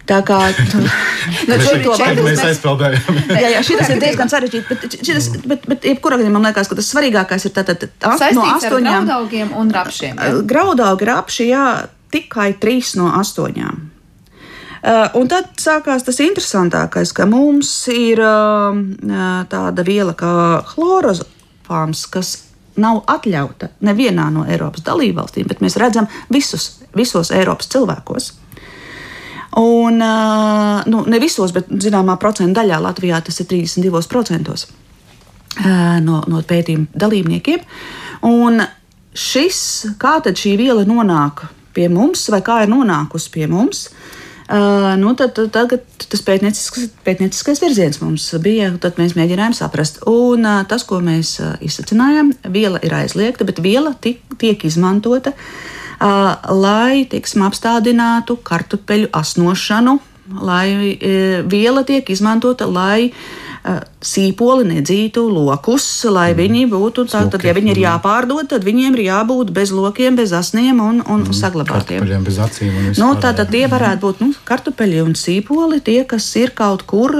Tā kā nu, to mēs aizpildījām. jā, jā, šis ir diezgan sarežģīts, bet, šitas, bet, bet jebkurā gadījumā man liekas, ka tas svarīgākais ir tātad no astoņām graudaugiem un rapšiem. Jā. Graudaugi, rapši, jā, tikai trīs no astoņām. Uh, un tad sākās tas interesantākais, ka mums ir uh, tāda viela kā chlorofāms, kas nav atļauta nevienā no Eiropas dalībvalstīm, bet mēs redzam visus, visos Eiropas cilvēkos. Un, nu, ne visos, bet zināmā procenta daļā Latvijā tas ir 32% no, no pētījuma dalībniekiem. Un šis, kā tad šī viela nonāk pie mums, vai kā ir nonākusi pie mums, uh, Uh, nu, tad, tad, tagad tas pētnieciskais, pētnieciskais virziens mums bija. Tad mēs mēģinājām saprast, un uh, tas, ko mēs uh, izsacinājām, viela ir aizliegta, bet viela tik, tiek izmantota, uh, lai teiksim, apstādinātu kartupeļu asnošanu, lai uh, viela tiek izmantota, lai uh, sīpoli nedzītu lokus, lai mm. viņi būtu tādi, ja viņi ir mm. jāpārdod, tad viņiem ir jābūt bez lokiem, bez asniem un, un mm. saglabātiem. Bez acīm un nu, tātad tie varētu būt nu, kartupeļi un sīpoli, tie, kas ir kaut kur.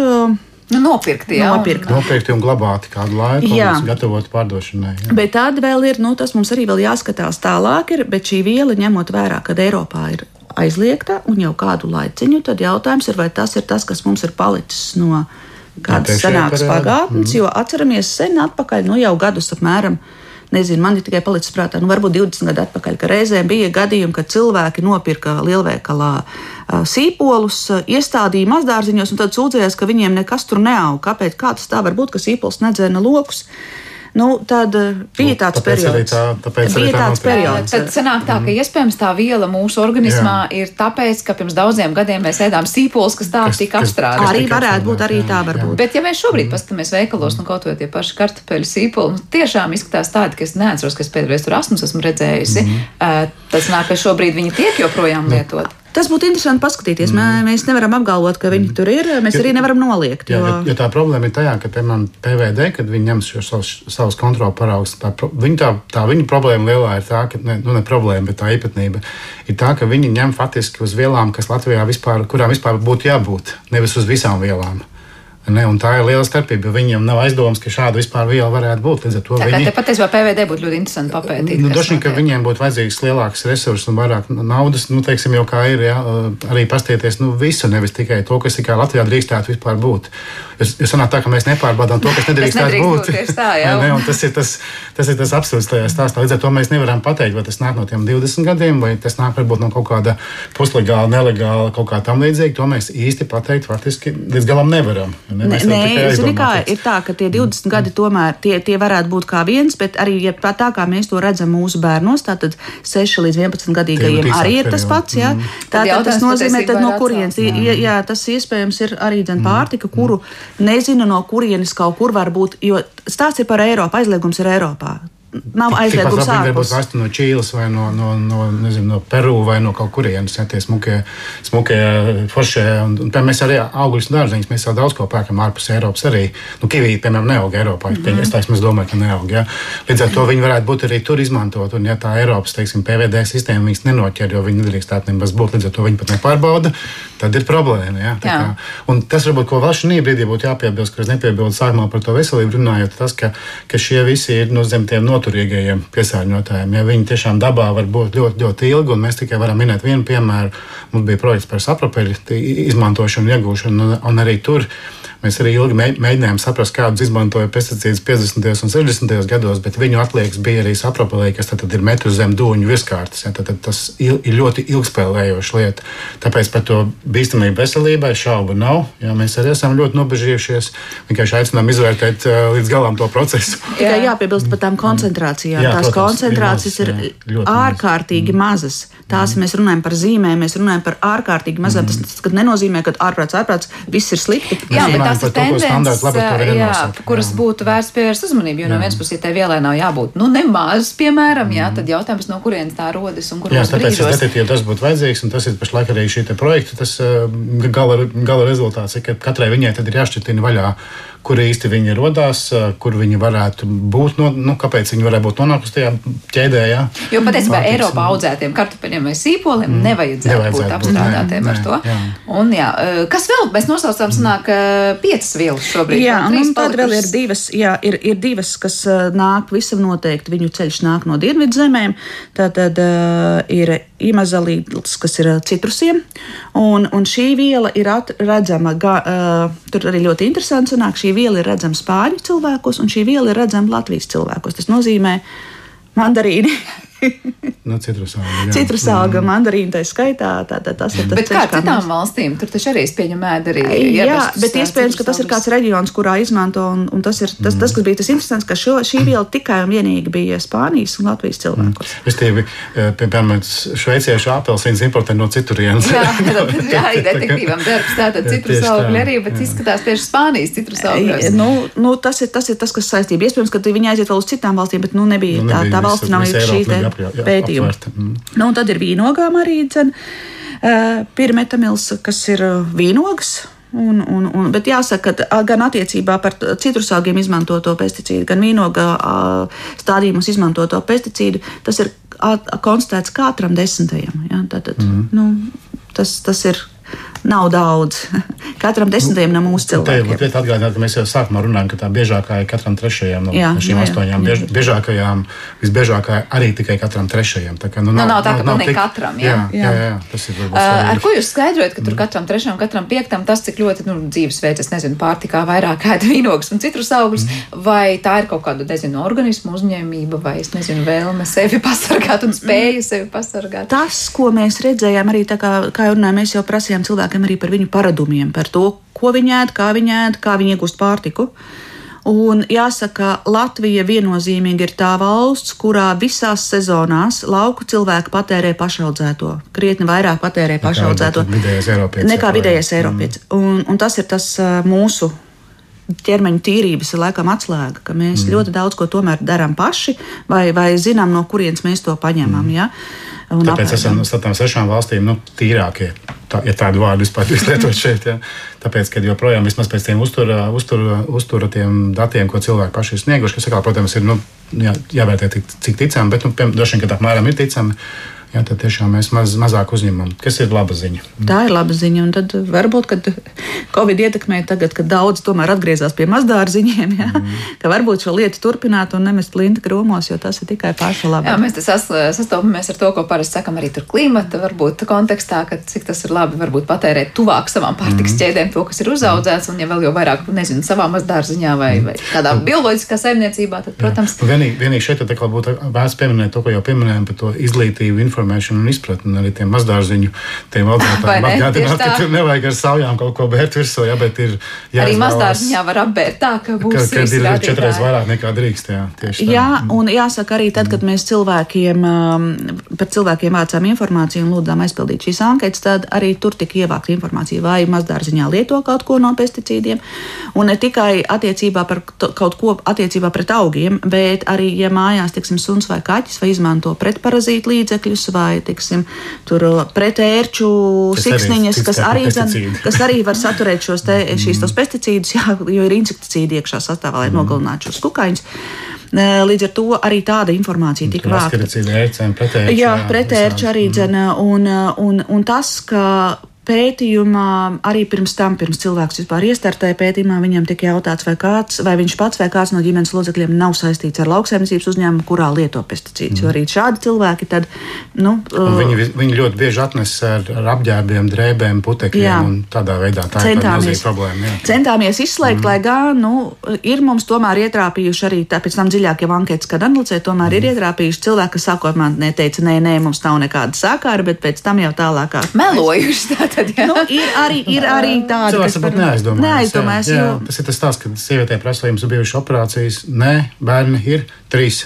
Nu, nopirkti, jā. Nopirkti. nopirkti un glabāti kādu laiku, gatavoti pārdošanai. Jā. Bet tad vēl ir, nu, tas mums arī vēl jāskatās tālāk, ir, bet šī viela, ņemot vērā, ka Eiropā ir aizliegta un jau kādu laiciņu, tad jautājums ir, vai tas ir tas, kas mums ir palicis no kādas senākas pagātnes, mm. jo atceramies sen atpakaļ, nu jau gadus apmēram nezinu, man ir tikai palicis prātā, nu, varbūt 20 gadu atpakaļ, ka reizēm bija gadījumi, kad cilvēki nopirka lielveikalā sīpolus, iestādīja mazdārziņos un tad sūdzējās, ka viņiem nekas tur neaug. Kāpēc? Kā tas tā var būt, ka sīpols nedzēna lokus? Nu, tad bija tāds nu, periods. Tā, tāpēc bija tāds periods. Tad sanāk tā, ka iespējams tā viela mūsu organismā jā. ir tāpēc, ka pirms daudziem gadiem mēs ēdām sīpolus, kas tā kas, tika apstrādāti. Arī varētu būt, arī jā, tā var būt. Bet ja mēs šobrīd mm. paskatāmies veikalos, nu kaut vai tie paši kartupeļu sīpoli, nu, tiešām izskatās tādi, ka es neatceros, ka es pēdējais tur asmus esmu redzējusi. Mm uh, tas nāk, ka šobrīd viņi tiek joprojām nu, lietot. Tas būtu interesanti paskatīties. Mm. Mēs nevaram apgalvot, ka viņi mm. tur ir. Mēs jo, arī nevaram noliegt. Jo... Jā, jo tā problēma ir tajā, ka, piemēram, PVD, kad viņi ņems šo savus, savus kontrolu paraugus, tā, viņa, tā, tā viņa problēma lielā ir tā, ka, ne, nu, ne problēma, bet tā īpatnība ir tā, ka viņi ņem faktiski uz vielām, kas Latvijā vispār, kurām vispār būtu jābūt, nevis uz visām vielām. Ne, tā ir liela starpība. Viņam nav aizdomas, ka šāda vispār viela varētu būt. Līdz ar to tā, viņi... patiesībā PVD būtu ļoti interesanti papētīt. Nu, vien, ka viņiem būtu vajadzīgs lielāks resurss un vairāk naudas. Nu, teiksim, jau kā ir, jā, arī pastieties nu, visu, nevis tikai to, kas tikai Latvijā drīkstētu vispār būt. Jo, jo sanāk tā, ka mēs nepārbaudām to, kas nedrīkstētu būt. Tā, ne, tas, ir tas, tas ir tas absurds tajā stāstā. Līdz ar to mēs nevaram pateikt, vai tas nāk no tiem 20 gadiem, vai tas nāk varbūt no kaut kāda puslegāla, nelegāla, kaut kā tam līdzīga. To mēs īsti pateikt faktiski līdz galam nevaram. Ne, nē, nē zini, kā ir tā, ka tie 20 gadi tomēr tie, tie varētu būt kā viens, bet arī ja tā kā mēs to redzam mūsu bērnos, tātad 6 līdz 11 gadīgajiem arī ir tas pats. Jā. Mm. Tātad tas nozīmē, ka no kurienes, jā, jā, tas iespējams ir arī dzen, pārtika, kuru nezinu no kurienes kaut kur var būt, jo stāsts ir par Eiropu, aizliegums ir Eiropā nav aizliegums ārpus. Varbūt vēsti no Čīles vai no, no, no, nezinu, no Peru vai no kaut kurienes, ja tie smukie, smukie foršie. Un, un, mēs arī augļus dārziņus, mēs jau daudz ko pērkam ārpus Eiropas arī. Nu, kivī, piemēram, neaug Eiropā. Mm -hmm. Es taisnās domāju, ka neaug. Ja? Līdz ar to viņi varētu būt arī tur izmantot. Un ja tā Eiropas, teiksim, PVD sistēma viņas nenoķer, jo viņi nedrīkstētu nemaz būt, līdz ar to viņi pat nepārbauda, tad ir problēma. Ja? Tā kā, tas varbūt, ko vēl šī brīdī būtu jāpiebilst, ka es nepiebildu sākumā par to veselību runājot, tas, ka, ka šie visi ir no zem tiem noturīgajiem piesārņotājiem. Ja viņi tiešām dabā var būt ļoti, ļoti ilgi, un mēs tikai varam minēt vienu piemēru. Mums bija projekts par sapropeļu izmantošanu, iegūšanu, un, un arī tur Mēs arī ilgi mēģinājām saprast, kādus izmantoja pesticīdus 50. un 60. gados, bet viņu atliekas bija arī sapropelēji, kas tad ir metru zem dūņu virskārtas. Ja, tad, tad tas ir ļoti ilgspēlējoša lieta. Tāpēc par to bīstamību veselībai šaubu nav. Ja, mēs arī esam ļoti nobežījušies. Vienkārši aicinām izvērtēt uh, līdz galam to procesu. Tikai jā. jāpiebilst par tām koncentrācijām. Jā, Tās protams, koncentrācijas ir, mazas, ir ārkārtīgi mm. mazas. Tās mm. mēs runājam par zīmēm, mēs runājam par ārkārtīgi mazām. Mm. Tas, tas nenozīmē, ka ārprāts, ārprāts viss ir slikti. Jā, bet tās ir tendences, kuras būtu vērts pievērst uzmanību. Jo jā. no vienas puses, ja tai vielai nav jābūt nu, nemaz, piemēram, jā, tad jautājums, no kurienes tā rodas un kur jā, tāpēc es neteiktu, ja tas būtu vajadzīgs, un tas ir pašlaik arī šī projekta, tas gala, gala rezultāts, ka katrai viņai tad ir jāšķitina vaļā kur īsti viņi radās, kur viņi varētu būt, no, nu, kāpēc viņi varētu būt nonākuši tajā ķēdē. Jā. Jo patiesībā Eiropā audzētiem kartupeļiem vai sīpoliem mm. nevajadzētu, nevajadzētu būt apstrādātiem ar to. Jā. Un, jā, kas vēl? Mēs nosaucām, sanāk, piecas vielas šobrīd. Jā, un, un tad vēl ir divas, jā, ir, ir divas, kas nāk visam noteikti. Viņu ceļš nāk no dienvidu zemēm. Tad uh, ir imazolīts, kas ir citrusiem, un, un šī viela ir redzama, ga, uh, tur arī ļoti interesanti sanāk, šī viela ir redzama spāņu cilvēkos, un šī viela ir redzama Latvijas cilvēkos. Tas nozīmē mandarīni. no citrusauga. Citrusauga, mm. mandarīna tā skaitā. Tā, tā, tas ir tas, bet kā citām mēs... valstīm, tur taču arī pieņem ēdu arī. Jā, bet iespējams, ka tas ir kāds reģions, kurā izmanto, un, un tas ir tas, mm. tas, kas bija tas interesants, ka šo, šī viela tikai un vienīgi bija Spānijas un Latvijas cilvēkos. Mm. Es tevi, piemēram, šveiciešu apelsīns importē no citurienes. jā, jā, detektīvam darbs, tātad citrusaugļi arī, bet izskatās tieši Spānijas citrusaugļos. Nu, nu, tas, ir, tas ir tas, kas saistība. Iespējams, ka viņi aiziet vēl uz citām valstīm, bet nu nebija, nu, nebija tā, tā valsts nav šī te pētījuma. Mm. Nu, tad ir vīnogām arī dzen, pirmetamils, kas ir vīnogas. Un, un, un, bet jāsaka, ka gan attiecībā par citrusaugiem izmantoto pesticīdu, gan vīnoga stādījumos izmantoto pesticīdu, tas ir konstatēts katram desmitajam. Ja? Tātad, mm. nu, tas, tas ir nav daudz. Katram desmitajam no mūsu cilvēkiem. Te ir atgādināt, ka mēs jau sākumā runājam, ka tā biežākā ir katram trešajam no jā, šīm jā, astoņām. Biež, biežākajām, visbiežākā arī tikai katram trešajam. Tā kā, nu, nav, nu, nav tā, ka nav, nav tik... katram. Jā, jā, jā, jā, jā tas ir. Uh, ar ko jūs skaidrojat, ka tur katram trešajam, katram piektam tas, cik ļoti nu, dzīvesveids, es nezinu, pārtikā vairāk ēd vīnogas un citrus augļus, mm. vai tā ir kaut kāda, nezinu, organismu uzņēmība, vai es nezinu, vēlme sevi pasargāt un spēja mm. sevi pasargāt. Tas, ko mēs redzējām, arī tā kā, kā runājām, mēs jau prasījām cilvēkiem arī par viņu paradumiem, par to, ko viņi ēd, kā viņi ēd, kā viņi iegūst pārtiku. Un jāsaka, Latvija viennozīmīgi ir tā valsts, kurā visās sezonās lauku cilvēki patērē pašaudzēto. Krietni vairāk patērē pašaudzēto nekā vidējais Eiropietis. Mm. Un, un tas ir tas mūsu ķermeņa tīrības ir laikam atslēga, ka mēs mm. ļoti daudz ko tomēr darām paši, vai, vai zinām, no kurienes mēs to paņemam. Mm. Ja? Un Tāpēc apēdam. esam starp tām sešām valstīm nu, tīrākie. Tā, ja tādu vārdu vispār lietot šeit, ja. tāpēc, ka joprojām vismaz pēc tiem uztura, uztura, uztura tiem datiem, ko cilvēki paši ir snieguši, kas, kā, protams, ir nu, jā, jāvērtē, cik ticami, bet nu, droši vien, ka apmēram ir ticami. Jā, tad tiešām mēs maz, mazāk uzņemam, kas ir laba ziņa. Tā ir laba ziņa. Un tad varbūt, kad Covid ietekmē, tagad, kad daudz tomēr atgriezās pie mazdārziņiem, jā, mm. ka varbūt šo lietu turpināt un nemest linta kromos, jo tas ir tikai paša labi. Jā, mēs sas, sastopamies ar to, ko parasti sakam arī tur klimata, varbūt kontekstā, ka cik tas ir labi, varbūt patērēt tuvāk savām pārtiks mm. ķēdēm to, kas ir uzaudzēts, un ja vēl jau vairāk, nezinu, savā mazdārziņā vai, vai kādā bioloģiskā saimniecībā, tad, protams. Vienīgi, vienīgi šeit tā kā būtu vērts pieminēt to, ko jau pieminējām par to izglītību, informāciju informēšanu un izpratni arī tiem mazdārziņu tiem audzētājiem. Atgādināt, ka tur nevajag ar saujām kaut ko bērt virsū, jā, bet ir jāizvēlas. Arī mazdārziņā var apbērt tā, ka būs. Ka, kad ir rādītāji. četreiz vairāk nekā drīkst, jā, tieši tā. Jā, un jāsaka arī tad, kad mēs cilvēkiem, um, par cilvēkiem vācām informāciju un lūdzām aizpildīt šīs anketas, tad arī tur tika ievākta informācija, vai mazdārziņā lieto kaut ko no pesticīdiem. Un ne tikai attiecībā par kaut ko attiecībā pret augiem, bet arī, ja mājās, teiksim, suns vai kaķis vai izmanto pretparazītu līdzekļus vai tiksim, uh, pretērču siksniņas, kas arī, zin, kas arī var saturēt šos te, šīs tos pesticīdus, jā, jo ir insekticīdi iekšā sastāvā, lai mm. nogalinātu šos kukaiņus. Līdz ar to arī tāda informācija tika vākta. Jā, pretērču arī dzene. Un, uh, un, un tas, ka pētījumā, arī pirms tam, pirms cilvēks vispār iestartēja pētījumā, viņam tika jautāts, vai, kāds, vai viņš pats vai kāds no ģimenes locekļiem nav saistīts ar lauksaimniecības uzņēmumu, kurā lieto pesticīdus. Mm. Jo arī šādi cilvēki tad. Nu, uh, viņi, viņi ļoti bieži atnes ar, ar apģērbiem, drēbēm, putekļiem jā. un tādā veidā tā centāmies, ir problēma. Jā. Centāmies izslēgt, mm. lai gan nu, ir mums tomēr ietrāpījuši arī pēc tam dziļāk jau anketas, kad analizē, tomēr mm. ir ietrāpījuši cilvēki, kas sākotnēji neteica, nē, nē, mums nav nekāda sākāra, bet pēc tam jau tālāk. Melojuši tad, jā. Nu, ir arī, ir arī tādi, kas varbūt neaizdomājas. neaizdomājas jā, jā. Jo... Tas ir tas stāsts, kad sievietē prasa, vai jums ir bijušas operācijas. Nē, bērni ir trīs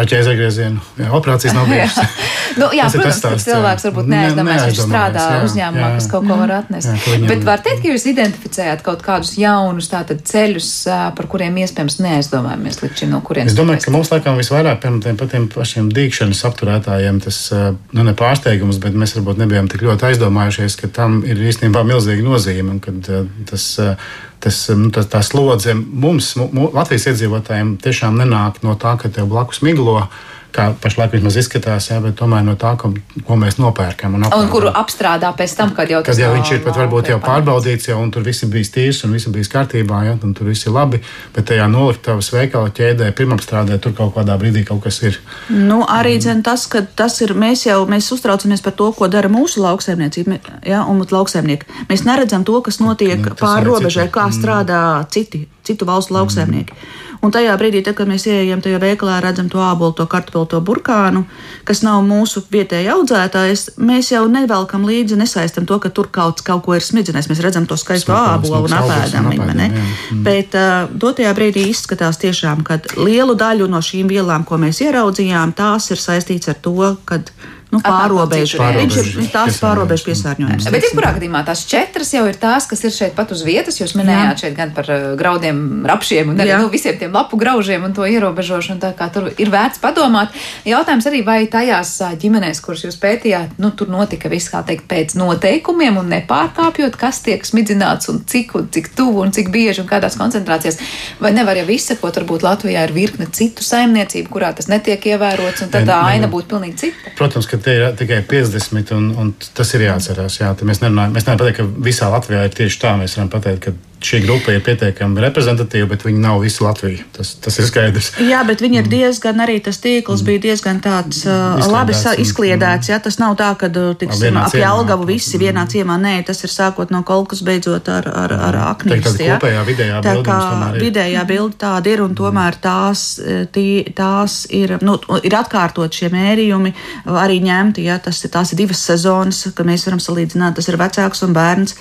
ar ķēzagriezienu. Jā, operācijas nav bijušas. nu, jā, tas protams, tas cilvēks varbūt neaizdomājas, viņš strādā jā, uzņēmumā, jā, kas kaut ko var atnest. Jā, viņam... Bet var teikt, ka jūs identificējāt kaut kādus jaunus tātad, ceļus, par kuriem iespējams neaizdomājamies līdz šim, no kurienes. Es domāju, ka mums laikam visvairāk par tiem, par tiem pašiem dīkšanas apturētājiem tas nu, ne pārsteigums, bet mēs varbūt nebijām tik ļoti aizdomājušies, ka tam ir īstenībā milzīga nozīme kad tas tas, nu, tas, tā slodze mums, Latvijas iedzīvotājiem, tiešām nenāk no tā, ka tev blakus miglo kā pašlaik vismaz izskatās, jā, bet tomēr no tā, ko, ko mēs nopērkam. Un, un kuru apstrādā pēc tam, kad jau tas ir. Kad jau viņš ir pat varbūt jau pārbaudīts, jau, un tur viss bija tīrs un viss bija kārtībā, jā, un tur viss ir labi, bet tajā noliktavas veikala ķēdē pirmapstrādē tur kaut kādā brīdī kaut kas ir. Nu, arī dzen, tas, ka tas ir, mēs jau mēs uztraucamies par to, ko dara mūsu lauksaimniecība, jā, un lauksaimnieki. Mēs neredzam to, kas notiek nu, pāri robežai, kā mm. strādā citi, citu valstu lauksaimnieki. Mm. Un tajā brīdī, tad, kad mēs ieejam tajā veikalā, redzam to ābolu, to kartupeli, to burkānu, kas nav mūsu vietēji audzētājs, mēs jau nevelkam līdzi, nesaistam to, ka tur kaut, kaut ko ir smidzinājis. Mēs redzam to skaisto ābolu un apēdam viņu. Mm. Bet uh, dotajā brīdī izskatās tiešām, ka lielu daļu no šīm vielām, ko mēs ieraudzījām, tās ir saistīts ar to, ka nu, pārobežu. Ir tās pārobežu piesārņojums. Bet, jebkurā gadījumā, tās četras jau ir tās, kas ir šeit pat uz vietas. Jūs minējāt Jā. šeit gan par uh, graudiem, rapšiem un arī nu, visiem tiem lapu graužiem un to ierobežošanu. Tā kā tur ir vērts padomāt. Jautājums arī, vai tajās uh, ģimenēs, kuras jūs pētījāt, nu, tur notika viss, kā teikt, pēc noteikumiem un nepārkāpjot, kas tiek smidzināts un cik, un cik tuvu un cik bieži un kādās koncentrācijās. Vai nevar jau izsekot, varbūt Latvijā ir virkne citu saimniecību, kurā tas netiek ievērots, un tad tā aina būtu pilnīgi cita? Protams, ka te ir tikai 50, un, un tas ir jāatcerās. Jā, mēs nevaram pateikt, ka visā Latvijā ir tieši tā. Mēs varam pateikt, ka šī grupa ir pietiekami reprezentatīva, bet viņi nav visu Latviju. Tas, tas ir skaidrs. Jā, bet viņi ir mm. diezgan arī tas tīkls bija diezgan tāds uh, labi izkliedēts. Jā, tas nav tā, ka uh, tiksim, ap Jelgavu visi mm. vienā ciemā. Nē, tas ir sākot no kolkas beidzot ar, ar, ar aknīm. Tā kā kopējā vidējā tā kā vidējā bilde tāda ir un tomēr tās, uh, tī, tās ir, nu, ir atkārtot šie mērījumi arī ņemti. Jā, tas, tās ir divas sezonas, ka mēs varam salīdzināt, tas ir vecāks un bērns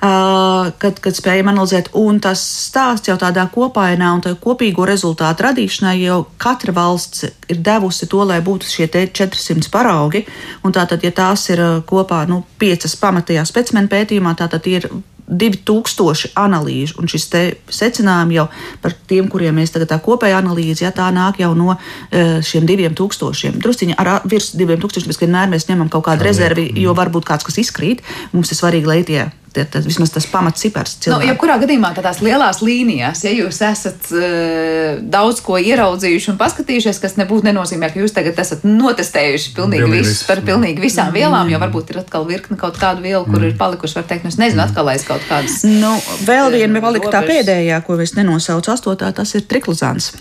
kad, kad spējam analizēt. Un tas stāsts jau tādā kopainā un kopīgo rezultātu radīšanai jau katra valsts ir devusi to, lai būtu šie 400 paraugi. Un tātad, ja tās ir kopā nu, piecas pamatajā specimena pētījumā, tātad ir 2000 analīžu, un šis secinājums jau par tiem, kuriem mēs tagad tā kopēja analīze, ja tā nāk jau no šiem 2000. Drusciņi ar virs 2000, bet vienmēr mēs ņemam kaut kādu rezervi, jo varbūt kāds kas izkrīt. Mums ir svarīgi, lai tie tas, vismaz tas pamatcipars. Nu, jebkurā gadījumā tādās lielās līnijās, ja jūs esat uh, daudz ko ieraudzījuši un paskatījušies, kas nebūtu nenozīmē, ka jūs tagad esat notestējuši pilnīgi visus par pilnīgi visām vielām, jo varbūt ir atkal virkne kaut kādu vielu, kur mm. ir palikuši, var teikt, nu, es nezinu, atkal aiz kaut kādas. Nu, vēl viena palika tā pēdējā, ko es nenosaucu astotā, tas ir triklozāns.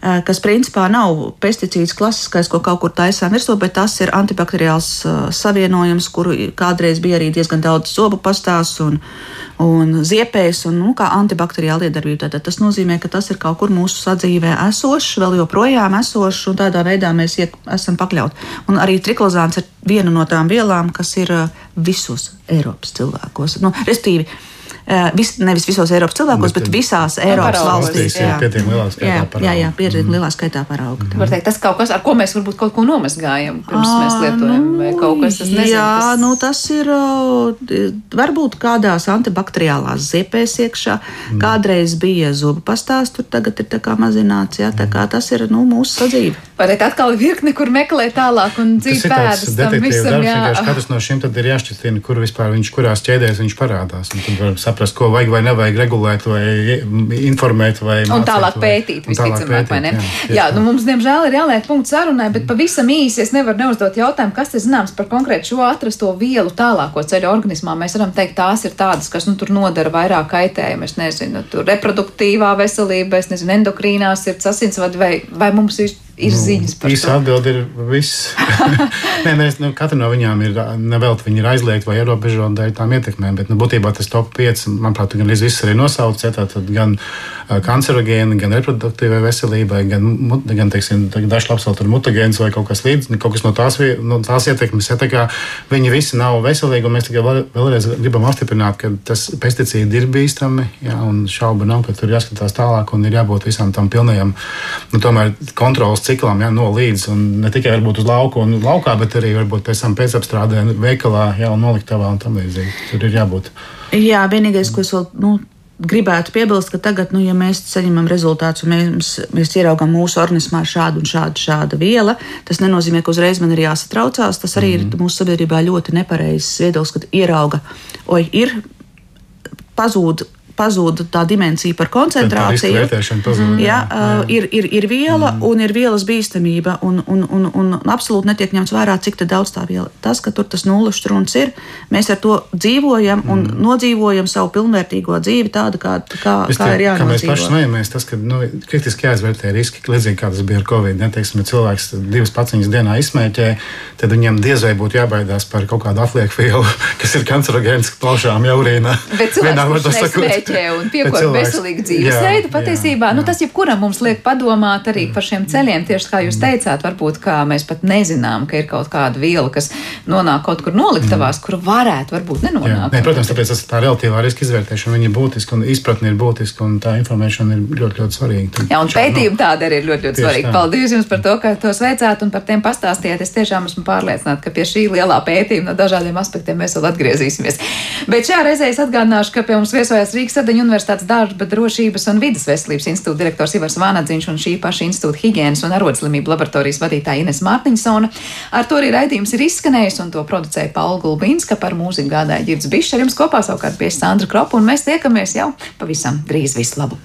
Eh, kas principā nav pesticīds klasiskais, ko kaut kur taisām virsū, bet tas ir antibakteriāls eh, savienojums, kuru kādreiz bija arī diezgan daudz zobu pastās un, un ziepēs, un nu, kā antibakteriāla iedarbība. Tātad tas nozīmē, ka tas ir kaut kur mūsu sadzīvē esošs, vēl joprojām esošs, un tādā veidā mēs iek, esam pakļauti. Un arī triklozāns ir viena no tām vielām, kas ir eh, visos Eiropas cilvēkos. Nu, restīvi, vis, nevis visos Eiropas cilvēkos, bet, bet visās Eiropas valstīs. Jā, pietiekami lielā skaitā parauga. Jā, jā pietiekami mm. lielā skaitā parauga. Tā. Var teikt, tas kaut kas, ar ko mēs varbūt kaut ko nomazgājam, pirms à, mēs lietojam, nu, vai kaut kas, tas nezinu. Jā, tas... nu tas ir varbūt kādās antibakteriālās ziepēs iekšā. Mm. Kādreiz bija zubu pastāsts, tur tagad ir tā kā mazināts, jā, tā kā tas ir, nu, mūsu sadzīve. Vai teikt, atkal virkni, kur meklēt tālāk un dzīve pēdas tam visam, darbs, jā. Katrs no šiem tad ir jāšķitina, kur vispār viņš, kurās ķēdēs viņš parādās. Un tad var saprast, ko vajag vai nevajag regulēt, vai informēt, vai un tālāk pētīt, visticamāk, vai ne? Jā, jā nu mums, diemžēl, ir jāliek punkts sarunai, bet pavisam īsi es nevaru neuzdot jautājumu, kas ir zināms par konkrētu šo atrasto vielu tālāko ceļu organismā. Mēs varam teikt, tās ir tādas, kas nu, tur nodara vairāk kaitējumu. Es nezinu, tur reproduktīvā veselība, es nezinu, endokrīnās ir asinsvadi vai, vai mums ir ir nu, ziņas par īsa to. Īsa atbilde ir viss. Nē, mēs, nu, katra no viņām ir nevelti, viņi ir aizliegti vai ierobežoti dēļ tām ietekmēm, bet nu, būtībā tas top 5, manuprāt, gan līdz viss arī nosaucts, ja, tātad gan kancerogēni, gan reproduktīvai veselībai, gan, gan teiksim, dažs labs vēl tur mutagēns vai kaut kas līdzīgs, kaut kas no tās, no tās ietekmes. Ja, tā kā viņi visi nav veselīgi, un mēs tikai vēl, vēlreiz gribam apstiprināt, ka tas pesticīdi ir bīstami, ja, un šauba nav, ka tur jāskatās tālāk un ir jābūt visam tam pilnajam, nu, tomēr kontrolas ciklam, ja, no līdz, un ne tikai varbūt uz lauku un laukā, bet arī varbūt pēc tam pēcapstrādē veikalā, ja, un noliktavā un tam līdzīgi. Tur ir jābūt. Jā, vienīgais, ko es vēl nu, gribētu piebilst, ka tagad, nu, ja mēs saņemam rezultātus un mēs, mēs ieraugām mūsu organismā šādu un šādu šāda viela, tas nenozīmē, ka uzreiz man ir jāsatraucās. Tas arī mm. ir mhm. mūsu sabiedrībā ļoti nepareizs viedoklis, kad ierauga, oi, ir pazūd pazūd tā dimensija par koncentrāciju. Pazūd, jā, jā, ir, ir, ir viela mm. un ir vielas bīstamība, un, un, un, un absolūti netiek ņemts vērā, cik daudz tā viela. Tas, ka tur tas nulles strūns ir, mēs ar to dzīvojam un mm. nodzīvojam savu pilnvērtīgo dzīvi tādu, kā, kā, es kā ir jānodzīvo. Kā mēs paši smejamies, tas, ka nu, kritiski jāizvērtē riski, līdzīgi kā tas bija ar Covid. Neteiksim, ja cilvēks divas paciņas dienā izsmēķē, tad viņam diez vai būtu jābaidās par kaut kādu atlieku vielu, kas ir kancerogēns plaušām jau urīnā. Bet cilvēks smēķē un piekopja veselīgu dzīvesveidu. Patiesībā jā, nu, jā. tas jebkuram mums liek padomāt arī par šiem ceļiem. Tieši kā jūs teicāt, varbūt mēs pat nezinām, ka ir kaut kāda viela, kas nonāk kaut kur noliktavās, mm. kur varētu varbūt nenonākt. Nē, protams, tāpēc tas tā relatīvā riska izvērtēšana viņa būtiska un izpratne ir būtiska un tā informēšana ir ļoti, ļoti svarīga. Tad, jā, un pētījumi no, tāda arī ir ļoti, ļoti svarīga. Paldies jums par to, ka tos veicāt un par tiem pastāstījāt. Es tiešām esmu pārliecināta, ka pie šī lielā pētījuma no dažādiem aspektiem mēs vēl atgriezīsimies. Bet šajā reizē es atgādināšu, ka pie mums viesojas Rīgas Sadaņu Universitātes darba drošības un vidas veselības institūta direktors Ivars Vānadziņš un šī paša institūta higienas un arodslimību laboratorijas vadītāja Ines Mārtiņsona. Ar to arī raidījums ir izskanējis un to producēja Paula Gulbinska par mūziku gādāja Girds Bišs. Ar jums kopā savukārt pie Sandra Kropa un mēs tiekamies jau pavisam drīz visu labu!